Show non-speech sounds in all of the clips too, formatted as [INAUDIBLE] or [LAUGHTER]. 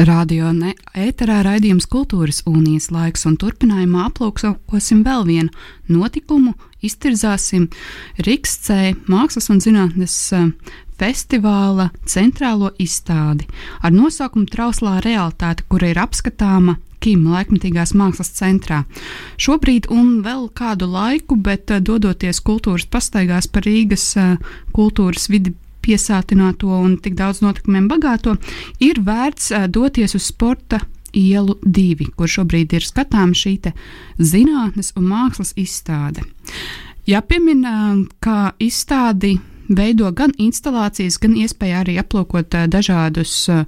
Radio ne, ēterā raidījums Kultūras unijas laiks, un turpinājumā aplūkosim vēl vienu notikumu, iztirzāsim Rīgas Mākslas un zinātnes eh, festivāla centrālo izstādi. Ar nosaukumu Trauslā realitāte, kura ir apskatāma Kim laikmatīgās mākslas centrā. Šobrīd un vēl kādu laiku, bet eh, dodoties kultūras pastaigās par Rīgas eh, kultūras vidi piesātināto un tik daudz notikumiem bagāto, ir vērts doties uz sporta ielu divi, kur šobrīd ir skatāms šī zinātnes un mākslas izstāde. Jāpiemina, ka izstādi veido gan instalācijas, gan iespēja arī aplūkot dažādus uh,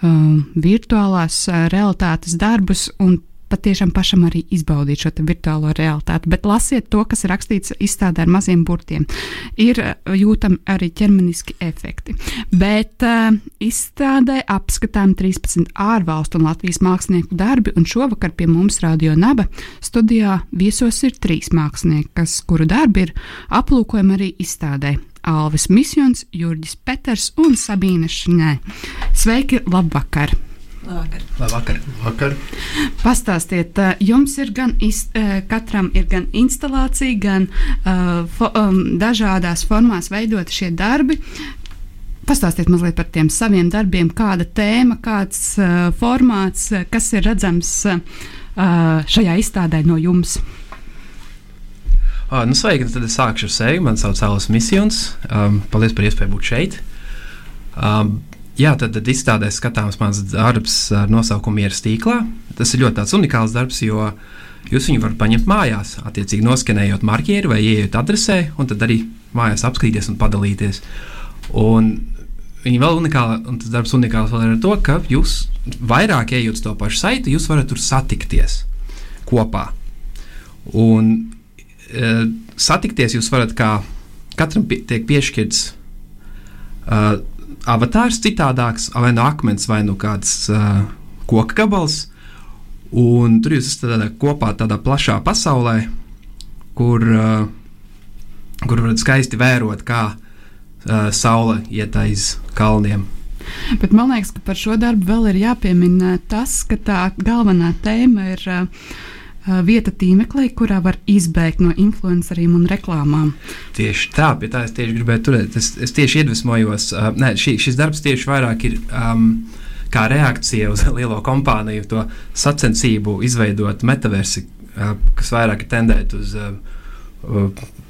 virtuālās realitātes darbus un patiešām pašam arī izbaudīt šo virtuālo realitāti. Bet lasiet to, kas ir rakstīts izstādē ar maziem burtiem. Ir eh, jūtami arī ķermeniski efekti. Bet uh, izstādē apskatām 13 ārvalstu un Latvijas mākslinieku darbi, un šovakar pie mums Radio Naba studijā viesos ir trīs mākslinieki, kas, kuru darbi ir aplūkojami arī izstādē. Alvis Misjons, Jurģis Peters un Sabīne Šņē. Sveiki, labvakar! Labvakar. Labvakar. Labvakar. Pastāstiet, jums ir gan, iz, katram ir gan instalācija, gan uh, fo, um, dažādās formās veidoti šie darbi. Pastāstiet mazliet par tiem saviem darbiem, kāda tēma, kāds uh, formāts, kas ir redzams uh, šajā izstādē no jums. Uh, nu, sveiki, tad es sākšu ar sevi. Mani sauc Alis Misjons. Um, paldies par iespēju būt šeit. Um, Jā, tad, tad izstādē skatāms mans darbs ar nosaukumu Mieras tīklā. Tas ir ļoti unikāls darbs, jo jūs viņu varat paņemt mājās, attiecīgi noskenējot marķieri vai ienākot adresē, un tad arī mājās apskatīties un padalīties. Un Viņa vēl unikāla, un tas darbs unikāls vēl ir ar to, ka jūs vairāk ejot uz to pašu saiti, jūs varat tur satikties kopā. Un e, satikties jūs varat kā katram pie, tiek piešķirts uh, avatārs citādāks, vai no akmens, vai no kāds uh, koka gabals. Un tur jūs esat tādā, kopā tādā plašā pasaulē, kur, uh, kur varat skaisti vērot, kā uh, saule iet aiz kalniem. Bet man liekas, ka par šo darbu vēl ir jāpiemina tas, ka tā galvenā tēma ir uh, vieta tīmeklī, kurā var izbēgt no influenceriem un reklāmām. Tieši tā, pie tā es tieši gribēju turēt. Es, es tieši iedvesmojos, uh, nē, šī, šis darbs tieši vairāk ir. Um, Kā reakcija uz [LAUGHS] lielo kompāniju, to sacensību izveidot metaversi, uh, kas vairāk ir tendēta uz uh,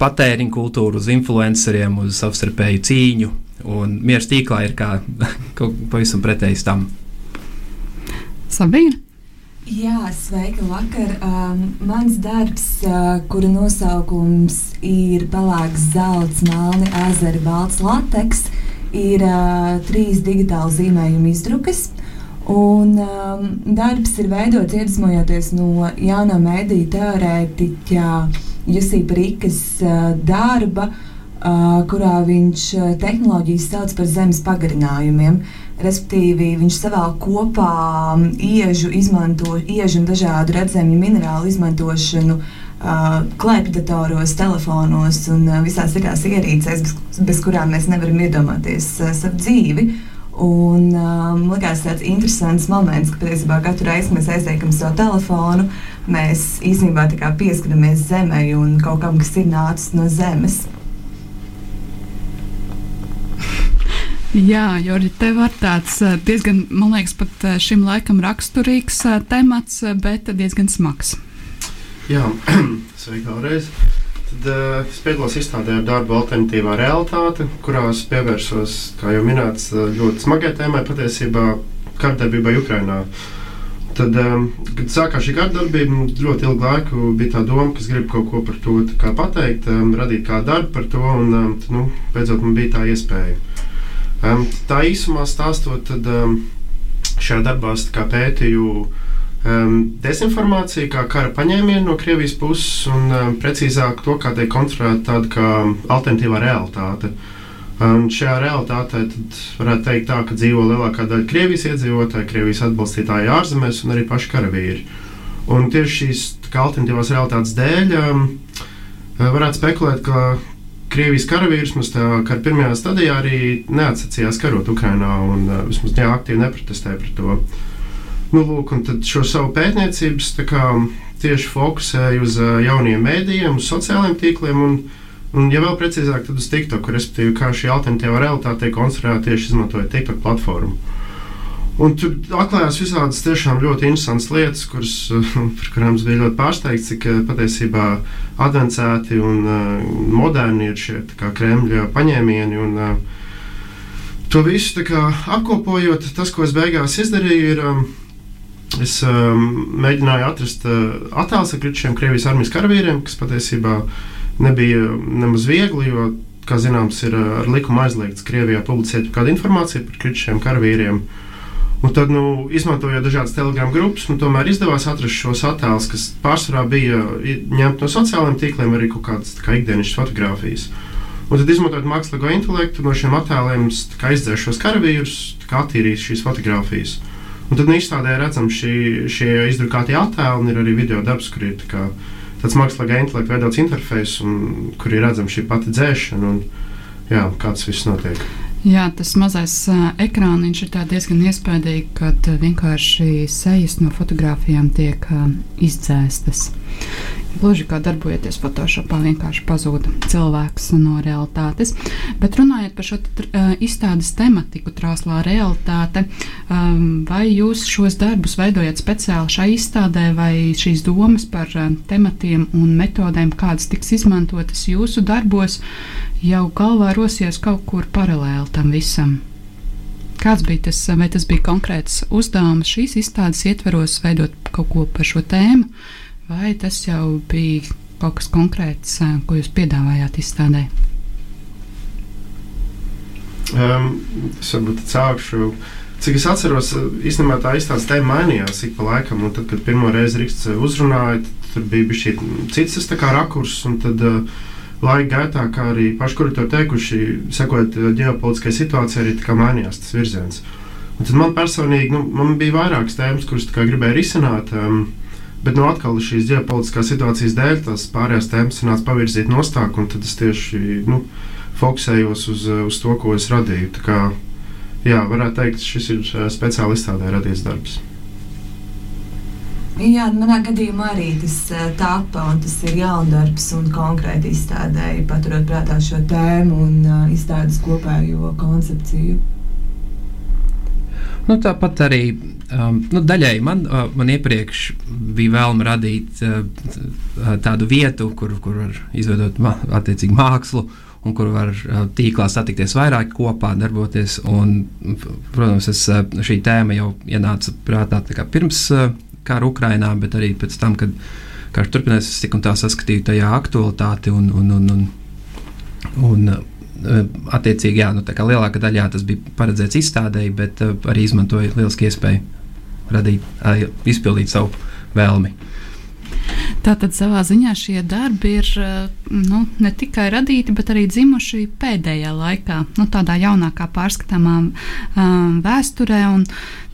patēriņu kultūru, uz influenceriem, uz savstarpēju cīņu. Un mieras tīklā ir kā [LAUGHS] pavisam pretējs tam. Sabīna? Jā, sveika, vakar. Um, mans darbs, uh, kura nosaukums ir pelēks, zelts, melni, ezeri, balts lateks, ir uh, trīs digitāli zīmējumu izdrukas. Un, um, darbs ir veidots iedvesmojoties no jaunā mediju teorētiķa Jusīpa Rikas uh, darba, uh, kurā viņš tehnoloģijas sauc par zemes pagarinājumiem. Uh, Respektīvi, viņš savēl kopā iežu, izmanto, iežu un dažādu redzamju minerālu izmantošanu uh, klēpjdatoros, telefonos un uh, visās citās ierīcēs, bez, bez kurām mēs nevaram iedomāties uh, savu dzīvi. Un, um, tas ir interesants moments, ka patiesībā katru reizi, kad mēs aizliekam savu telefonu, mēs īstenībā pieskatāmies zemē un kaut kam, kas ir nācis no zemes. Jā, Jorģi, tev ir tāds eh, diezgan, man liekas, pat eh, šim laikam raksturīgs eh, temats, bet diezgan smags. Jā, [CLEARS THROAT] sveiki vēlreiz. Tad uh, es piedalos izstādē ar darbu alternatīvā realitāte, kurās pievērsos, kā jau minēts, ļoti smagai tēmai patiesībā kardarbībai Ukrainā. Tad, um, kad sākās šī kārdarbība, ļoti ilgu laiku bija tā doma, ka es gribu kaut ko par to pateikt, um, radīt kādu darbu par to, un um, tad, nu, beidzot man bija tā iespēja. Um, tā īsumā stāstot, tad um, šajā darbā pētīju um, dezinformācija, kā kara paņēmienu no Krievijas puses, un um, precīzāk to, kā tiek konstruēta tāda kā alternatīvā realitāte. Un šajā realitātē varētu teikt, tā, ka dzīvo lielākā daļa Krievijas iedzīvotāju, Krievijas atbalstītāji ārzemēs un arī paši karavīri. Un tieši šīs alternatīvās realitātes dēļ um, varētu spekulēt, ka Krievijas karavīrs mums kā pirmajā stadijā arī neatsacījās karot Ukrajinā un vismaz jā, aktīvi neprotestēja par to. Nu, lūk, un tad šo savu pētniecības kā, tieši fokusēju uz jauniem mēdījiem, uz sociālajiem tīkliem un, un, ja vēl precīzāk, tad uz TikTok, respektīvi, kā šī alternatīvā realitāte tiek konstruēta tieši izmantojot TikTok platformu. Un tur atklājās visādas tiešām ļoti interesantas lietas, kuras, [LAUGHS] par kurām es biju ļoti pārsteigts, cik patiesībā advancēti un uh, moderni ir šie Kremļa paņēmieni. Un, uh, to visu kā, apkopojot, tas, ko es beigās izdarīju, ir. Es mēģināju atrast uh, attēlus ar kritušiem Krievijas armijas karavīriem, kas patiesībā nebija nemaz viegli, jo, kā zināms, ir uh, ar likumu aizliegts Krievijā publicēt kādu informāciju par kritušiem karavīriem. Un tad, nu, izmantojot dažādas telegramu grupas, man tomēr izdevās atrast šos attēlus, kas pārsvarā bija ņemti no sociālajiem tīkliem, arī kaut kādas kā, ikdienas fotogrāfijas. Un tad, izmantojot mākslīgo intelektu, no šiem attēliem izdzēšu šos karavīrus, attīrīt šīs fotogrāfijas. Un tad izstādē redzam šī, šie izdrukātie attēli, un ir arī video darbs, kur ir tā kā, tāds mākslīgā intelekta veidots interfejs, un kur ir redzama šī pati dzēšana, un jā, kā tas viss notiek. Jā, tas mazais ekrāniņš ir diezgan iespaidīgs, kad vienkārši sejas no fotografijām tiek izdzēstas. Gluži kā darbojoties Photoshopā, vienkārši pazūd cilvēks no realitātes. Bet runājot par šo izstādes tematiku, trauslā realitāte, vai jūs šos darbus veidojat speciāli šai izstādē, vai šīs domas par tematiem un metodēm, kādas tiks izmantotas jūsu darbos, jau galvā rosies kaut kur paralēli tam visam? Kāds bija tas, vai tas bija konkrēts uzdevums šīs izstādes ietveros, veidot kaut ko par šo tēmu? Vai tas jau bija kaut kas konkrēts, ko jūs piedāvājāt izstādē? Um, es varbūt sākšu. Cik es atceros, īstenībā tā izstādes tēma mainījās ik pa laikam. Tad, kad pirmo reizi Rīgas uzrunāja, tur bija šī cits rakurs. Tad uh, laika gaitā, kā arī paši, kuri to teikuši, sekojot ģeopolitiskai situācijai, arī mainījās tas virziens. Un tad man personīgi nu, man bija vairākas tēmas, kuras gribēju risināt. Um, Bet nu, atkal šīs ģeopolitiskās situācijas dēļ tās pārējās tēmas nāca pavirzīt nostāk, un tad es tieši nu, fokusējos uz, uz to, ko es radīju. Tā kā, jā, varētu teikt, šis ir eh, speciāli izstādē radīts darbs. Jā, manā gadījumā arī tas uh, tapa, un tas ir jaundarbs un konkrēti izstādēji, paturot prātā šo tēmu un uh, izstādes kopējo koncepciju. Nu, tāpat arī um, nu, daļai man, uh, man iepriekš bija vēlme radīt uh, tādu vietu, kur, kur var izveidot ma attiecīgu mākslu. Un kur var uh, tīklā satikties vairāk kopā, darboties. Un, protams, es, uh, šī tēma jau ienāca prātā pirms uh, kara Ukrainā, bet arī pēc tam, kad karš turpinājās, es tik un tā saskatīju tajā aktualitāti un, un, un, un, un Eh, attiecīgi, jā, nu, lielākā daļā tas bija paredzēts izstādēji, bet uh, arī izmantoja lielisku iespēju radīt, izpildīt savu vēlmi. Tātad savā ziņā šie darbi ir nu, ne tikai radīti, bet arī dzimuši pēdējā laikā, nu, tādā jaunākā pārskatāmā um, vēsturē.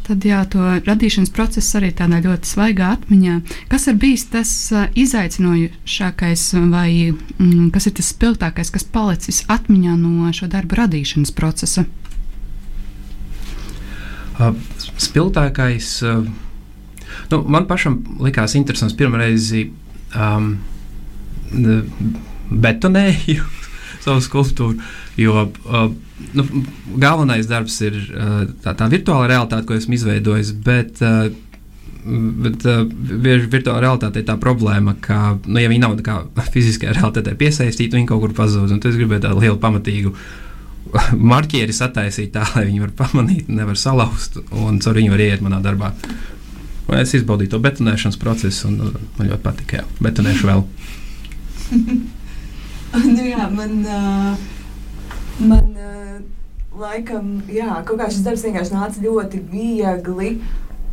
Tad jā, to radīšanas process arī tādā ļoti svaigā atmiņā. Kas ir bijis tas izaicinošākais, vai mm, kas ir tas spilgtākais, kas palicis atmiņā no šo darbu radīšanas procesa? Uh, spilgtākais, uh, nu, man pašam likās interesants pirmā reize. Um, betonēju [LAUGHS] savu skulptūru, jo uh, nu, galvenais darbs ir uh, tā, tā virtuāla realitāte, ko esmu izveidojis. Bet, uh, Bet uh, virtuālā realitāte ir tā problēma, ka, nu, ja viņi nav [LAUGHS] fiziskajā realitātē piesaistīti, viņi kaut kur pazūd. Es gribēju tādu lielu pamatīgu [LAUGHS] marķieri sataisīt tā, lai viņi var pamanīt, nevar salauzt, un caur viņu var iet manā darbā. Un es izbaudīju to betonēšanas procesu, un man ļoti patika. Jā, betonēšu vēl. [LAUGHS] nu, jā, man, uh, man uh, laikam, jā, kaut kā šis darbs vienkārši nāca ļoti viegli.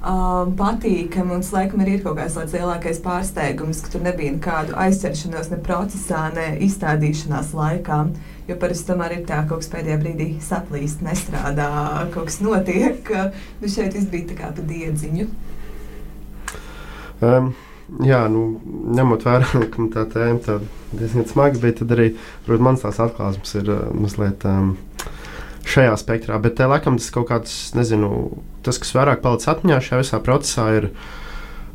um, patīkami. Un, laikam, arī ir kaut kāds lielākais pārsteigums, ka tur nebija nekādu aizķeršanos ne procesā, ne izstādīšanās laikā. Jo parasti tomēr ir tā, ka kaut kas pēdējā brīdī saplīst, nestrādā, kaut kas notiek. Nu, šeit viss bija tā kā pa diedziņu. Um. Jā, nu, ņemot vērā, [LAUGHS] ka tā tēma tā diezgan smaga, bet tad arī protams, mans tās atklāsmes ir uh, mazliet um, šajā spektrā. Bet te laikam tas kaut kāds, nezinu, tas, kas vairāk palicis atmiņā šajā visā procesā, ir,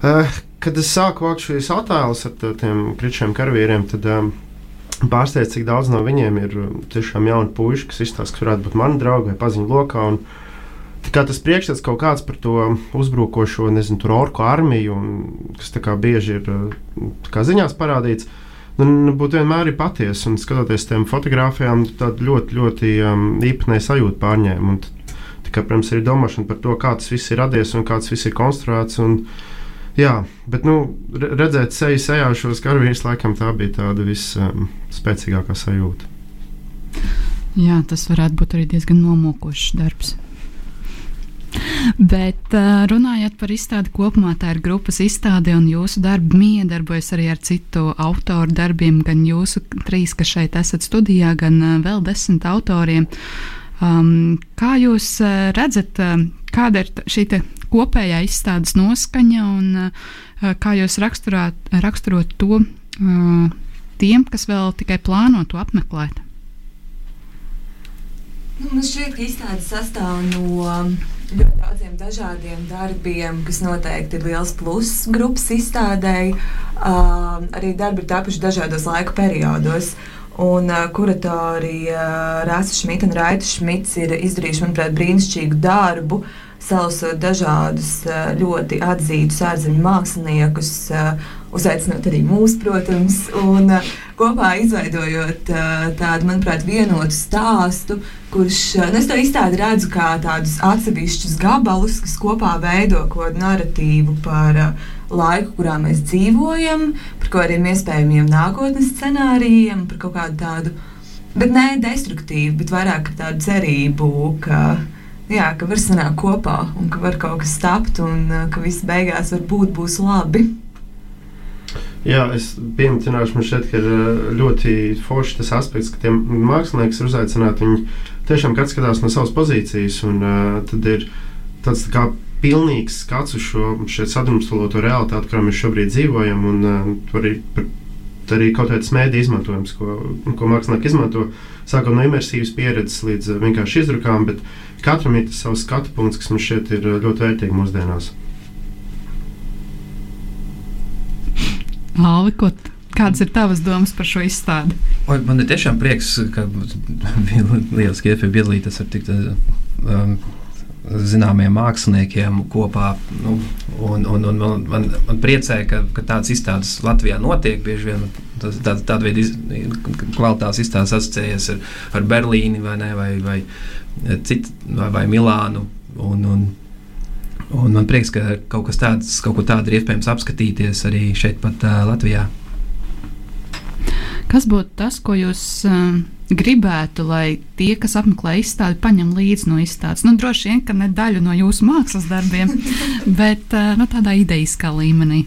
uh, kad es sāku vākt šīs attēlus ar tiem kričiem karavīriem, tad um, pārsteidz, cik daudz no viņiem ir tiešām jauni puiši, kas izstāsta, ka varētu būt mani draugi vai paziņu lokā. Un, kā tas priekšstats kaut kāds par to uzbrukošo, nezinu, orku armiju, un, kas tā kā bieži ir kā ziņās parādīts. Nu, būtu vienmēr ir patiesa, un skatoties tiem fotografijām, tad ļoti, ļoti um, īpatnēji sajūta pārņēma. Un, tikai, protams, ir domāšana par to, kā tas viss ir radies un kā tas viss ir konstruēts. Un, jā, bet nu, redzēt seju sejā šos karavīrus, laikam tā bija tāda visspēcīgākā um, sajūta. Jā, tas varētu būt arī diezgan nomokošs darbs. Bet runājot par izstādi kopumā, tā ir grupas izstāde, un jūsu darbi miedarbojas arī ar citu autoru darbiem, gan jūsu trīs, kas šeit esat studijā, gan vēl desmit autoriem. Um, kā jūs redzat, kāda ir šī kopējā izstādes noskaņa un uh, kā jūs raksturot, to uh, tiem, kas vēl tikai plāno to apmeklēt? Nu, man šķiet, ka izstāde sastāv no ļoti daudziem dažādiem darbiem, kas noteikti ir liels pluss grupas izstādēji. Uh, arī darbi ir tapuši dažādos laika periodos. Un uh, kuratori uh, Rāsa Šmita un Raita Šmits ir izdarījuši, manuprāt, brīnišķīgu darbu, salasot dažādus uh, ļoti atzītus ārzemju māksliniekus. Uh, uzaicinot arī mūs, protams, un uh, kopā izveidojot uh, tādu, manuprāt, vienotu stāstu, kurš, uh, nu, es to izstādi redzu kā tādus atsevišķus gabalus, kas kopā veido kaut kādu narratīvu par uh, laiku, kurā mēs dzīvojam, par kaut kādiem iespējamiem nākotnes scenārijiem, par kaut kādu tādu, bet ne destruktīvu, bet vairāk tādu cerību, ka, jā, ka var sanākt kopā un ka var kaut kas tapt un uh, ka viss beigās varbūt būs labi. Jā, es pieminēšu, man šķiet, ka ir eh, ļoti forši tas aspekts, ka tie mākslinieki ir uzaicināti. Viņi tiešām skatās no savas pozīcijas, un uh, tad ir tāds tā kā pilnīgs skats uz šo sadrumstaloto realitāti, kurā mēs šobrīd dzīvojam. Un, uh, arī, arī kaut kāds mēdī izmantojums, ko, ko mākslinieki izmanto, sākot no imersīvas pieredzes līdz vienkārši izdrukām, bet katram ir tas savs skatu punkts, kas man šķiet ir ļoti vērtīgi mūsdienās. Alvi, ko, kādas ir tavas domas par šo izstādi? Oi, man ir tiešām prieks, ka [LAUGHS] lieliski iespēja piedalīties ar tik um, zināmiem māksliniekiem kopā. Nu, un, un, un man, man, man priecē, ka, ka tādas izstādes Latvijā notiek. Bieži vien tāda, tāda veida iz, kvalitātes izstādes asociējas ar, ar Berlīni vai, ne, vai, vai, citu, vai, vai Milānu. Un, un, Un man prieks, ka kaut kas tāds, kaut ko tādu ir iespējams apskatīties arī šeit, pat uh, Latvijā. Kas būtu tas, ko jūs uh, gribētu, lai tie, kas apmeklē izstādi, paņem līdzi no izstādes? Nu, droši vien, ka ne daļu no jūsu mākslas darbiem, [LAUGHS] bet uh, no tādā idejiskā līmenī.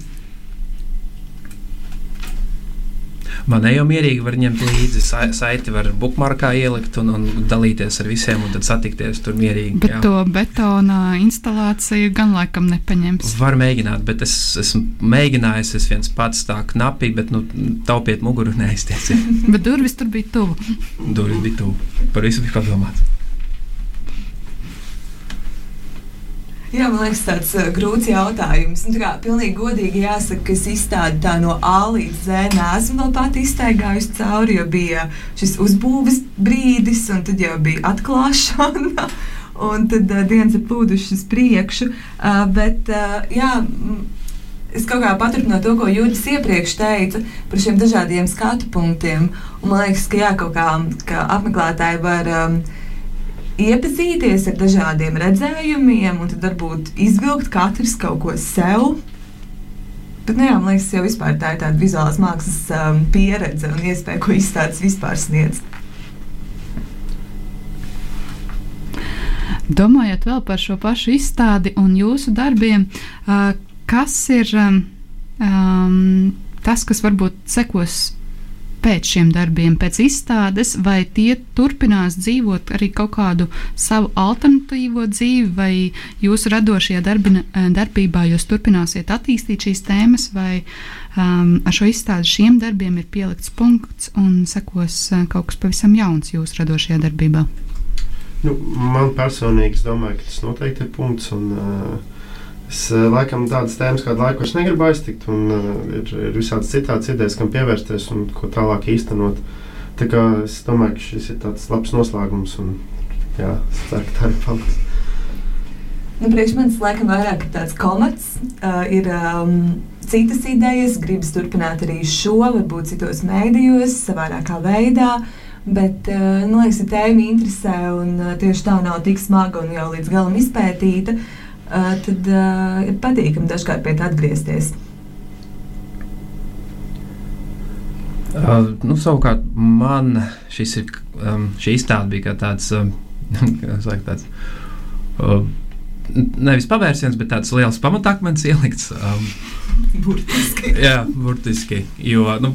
Man jau mierīgi var ņemt līdzi sa saiti, var bookmarkā ielikt un, un dalīties ar visiem, un tad satikties tur mierīgi. Bet jā. to betona instalāciju gan laikam nepaņems. Var mēģināt, bet es esmu mēģinājis, es viens pats tā knapi, bet nu, taupiet muguru neaiztieciet. [LAUGHS] bet durvis tur bija tuvu. durvis bija tuvu. Par visu bija padomāts. Jā, man liekas, tāds uh, grūts jautājums. Nu, kā, pilnīgi godīgi jāsaka, ka es izstādu tā no A līdz Z. Nesmu vēl pati iztaigājusi cauri, jo bija šis uzbūves brīdis, un tad jau bija atklāšana. [LAUGHS] Un tad uh, dienas ir plūdušas priekšu. Uh, bet, uh, jā, Es kaut kā paturpinu to, ko Jūtas iepriekš teica par šiem dažādiem skatu punktiem. Un man liekas, ka jā, kaut kā ka apmeklētāji var um, iepazīties ar dažādiem redzējumiem, un tad varbūt izvilkt katrs kaut ko sev. Bet, nu, jā, man liekas, jau vispār tā ir tāda vizuālās mākslas um, pieredze un iespēja, ko izstādes vispār sniedz. Domājot vēl par šo pašu izstādi un jūsu darbiem, kas ir um, tas, kas varbūt sekos pēc šiem darbiem, pēc izstādes, vai tie turpinās dzīvot arī kaut kādu savu alternatīvo dzīvi, vai jūsu radošajā darbina, eh, darbībā jūs turpināsiet attīstīt šīs tēmas, vai um, ar šo izstādi šiem darbiem ir pielikts punkts un sekos uh, kaut kas pavisam jauns jūsu radošajā darbībā? Nu, man personīgi, es domāju, ka tas noteikti ir punkts. Un, uh, Es eh, laikam tādas tēmas kādu laiku negribu aiztikt, un uh, ir, ir visādas citādas idejas, kam pievērsties un ko tālāk īstenot. Tā kā es domāju, ka šis ir tāds labs noslēgums, un jā, es ceru, ka tā arī paliks. Nu, priekš manis laikam vairāk ir tāds komats, uh, ir um, citas idejas, gribas turpināt arī šo, varbūt citos mēdījos, savādākā veidā. Bet, uh, man liekas, ka tēma interesē, un uh, tieši tā nav tik smaga un jau līdz galam izpētīta. Uh, tad uh, ir patīkami dažkārt pie tā atgriezties. Uh, nu, savukārt, man šis ir, um, šī izstāde bija tāds, [LAUGHS] um, saka, tāds uh, nevis pavērsiens, bet tāds liels pamatakmens [LAUGHS] ielikts. Um, burtiski. jā, burtiski. Jo, nu,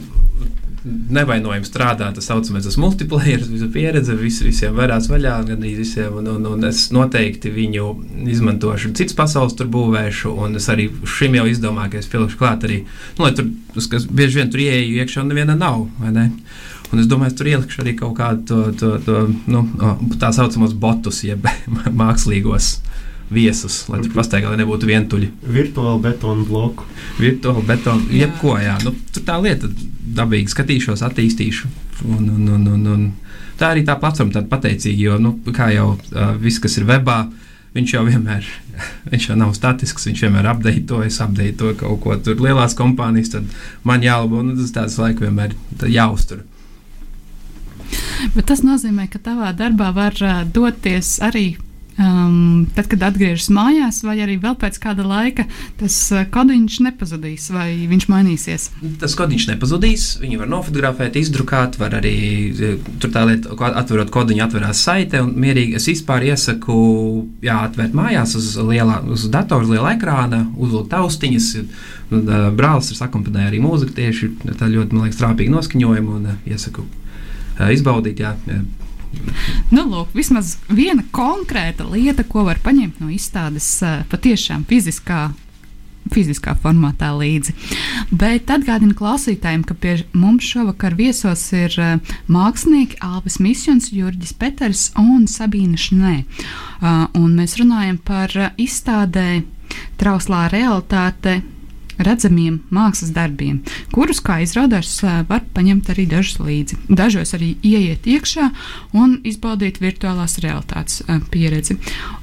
nevainojami strādā tas saucamais multiplayer, visa pieredze, vis, visiem varās vaļā, gan arī visiem. Un, un, un es noteikti viņu izmantošu, citas pasaules tur būvēšu, un es arī šim jau izdomāju, ka es pielikšu klāt arī, nu, lai tur, kas bieži vien tur ieeju iekšā un neviena nav, ne? Un es domāju, tur ielikšu arī kaut kādu to, to, to, nu, tā saucamos botus, jeb [LAUGHS] mākslīgos viesus, lai tur pastaigā lai nebūtu vientuļi. Virtuāli betonu bloku. Virtuāli betonu, jebko, jā. Nu, tur tā lieta dabīgi skatīšos, attīstīšu. Un, un, un, un, un. Tā arī tā platforma tāda pateicīga, jo, nu, kā jau uh, viss, kas ir webā, viņš jau vienmēr, [LAUGHS] viņš jau nav statisks, viņš vienmēr apdeitojas, apdeito kaut ko tur lielās kompānijas, tad man jālabo, nu, tas tāds laika vienmēr jāuztur. Bet tas nozīmē, ka tavā darbā var uh, doties arī Um, tad, kad atgriežas mājās, vai arī vēl pēc kāda laika, tas uh, kodiņš nepazudīs, vai viņš mainīsies? Tas kodiņš nepazudīs. Viņu var nofotografēt, izdrukāt, var arī e, tur tā lieta, atverot kodiņu, atverās saite. Mierīgi es vispār iesaku, jā, atvērt mājās uz, lielā, uz datora, uz liela ekrāna, uzvilkt austiņas. Nu, brālis ir sakomponējis arī mūziku tieši tā ļoti, man liekas, trāpīgi noskaņojumu un iesaku izbaudīt. Jā, jā Nu, lūk, vismaz viena konkrēta lieta, ko var paņemt no izstādes patiešām fiziskā fiziskā formātā līdzi. Bet atgādinu klausītājiem, ka pie mums šovakar viesos ir mākslinieki Alvis Misjons, Jurģis Peters un Sabīna Šnē. Un mēs runājam par izstādē Trauslā realitāte redzamiem mākslas darbiem, kurus, kā izrādās, var paņemt arī dažus līdzi. Dažos arī ieiet iekšā un izbaudīt virtuālās realitātes pieredzi.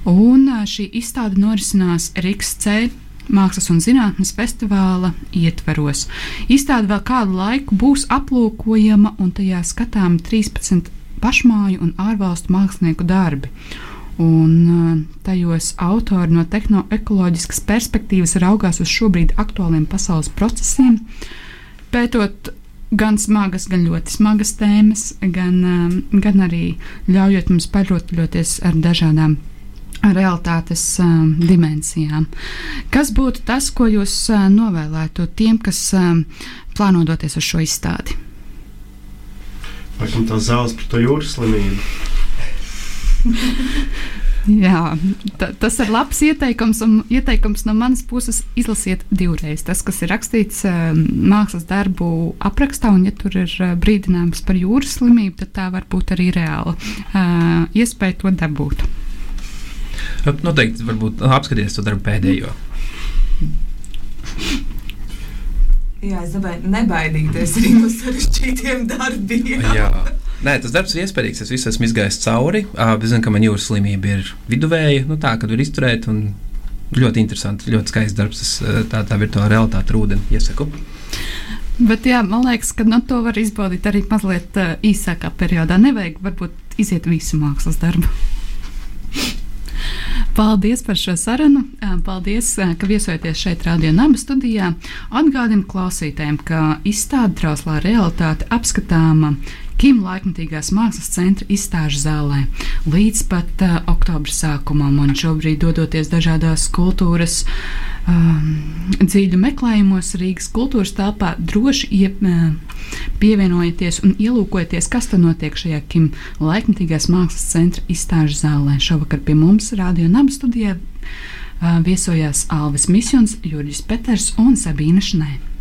Un šī izstāde norisinās Rīgas C. Mākslas un zinātnes festivāla ietveros. Izstāde vēl kādu laiku būs aplūkojama, un tajā skatām 13 pašmāju un ārvalstu mākslinieku darbi. Un uh, tajos autori no tehnoekoloģiskas perspektīvas raugās uz šobrīd aktuāliem pasaules procesiem, pētot gan smagas, gan ļoti smagas tēmas, gan, um, gan arī ļaujot mums parotļoties ar dažādām realitātes um, dimensijām. Kas būtu tas, ko jūs uh, novēlētu tiem, kas um, plāno doties uz šo izstādi? Laikam tā zāles par to jūras slimību. [LAUGHS] Jā, ta, tas ir labs ieteikums, un ieteikums no manas puses izlasiet divreiz. Tas, kas ir rakstīts uh, mākslas darbu aprakstā, un ja tur ir uh, brīdinājums par jūras slimību, tad tā var būt arī reāla uh, iespēja to dabūt. Noteikti, varbūt apskaties to darbu pēdējo. Jā, es domāju, nebaidīties arī no sarežģītiem darbiem. Jā. Nē, tas darbs ir iespaidīgs. Es visu esmu izgājis cauri. Es zinu, ka man jūras slimība ir viduvēja, nu, tā, kad var izturēt. Ļoti interesanti, ļoti skaists darbs. Es, tā, tā virtuāla realitāte rūdeni iesaku. Bet jā, man liekas, ka nu, to var izbaudīt arī mazliet uh, īsākā periodā. Nevajag varbūt iziet visu mākslas darbu. [LAUGHS] Paldies par šo sarunu. Paldies, ka viesojaties šeit, Radio Naba studijā. Atgādinu klausītājiem, ka izstāde trauslā realitāte apskatāma Kim laikmatīgās mākslas centra izstāžu zālē līdz pat uh, oktobra sākumam. Un šobrīd, dodoties dažādās kultūras um, dziļu meklējumos, Rīgas kultūras telpā, droši iep, uh, pievienojieties un ielūkojieties, kas tad notiek šajā Kim laikmatīgās mākslas centra izstāžu zālē. Šovakar pie mums Rādio Naba studijā uh, viesojās Alvis Misjons, Jurģis Peters un Sabīna Šnē.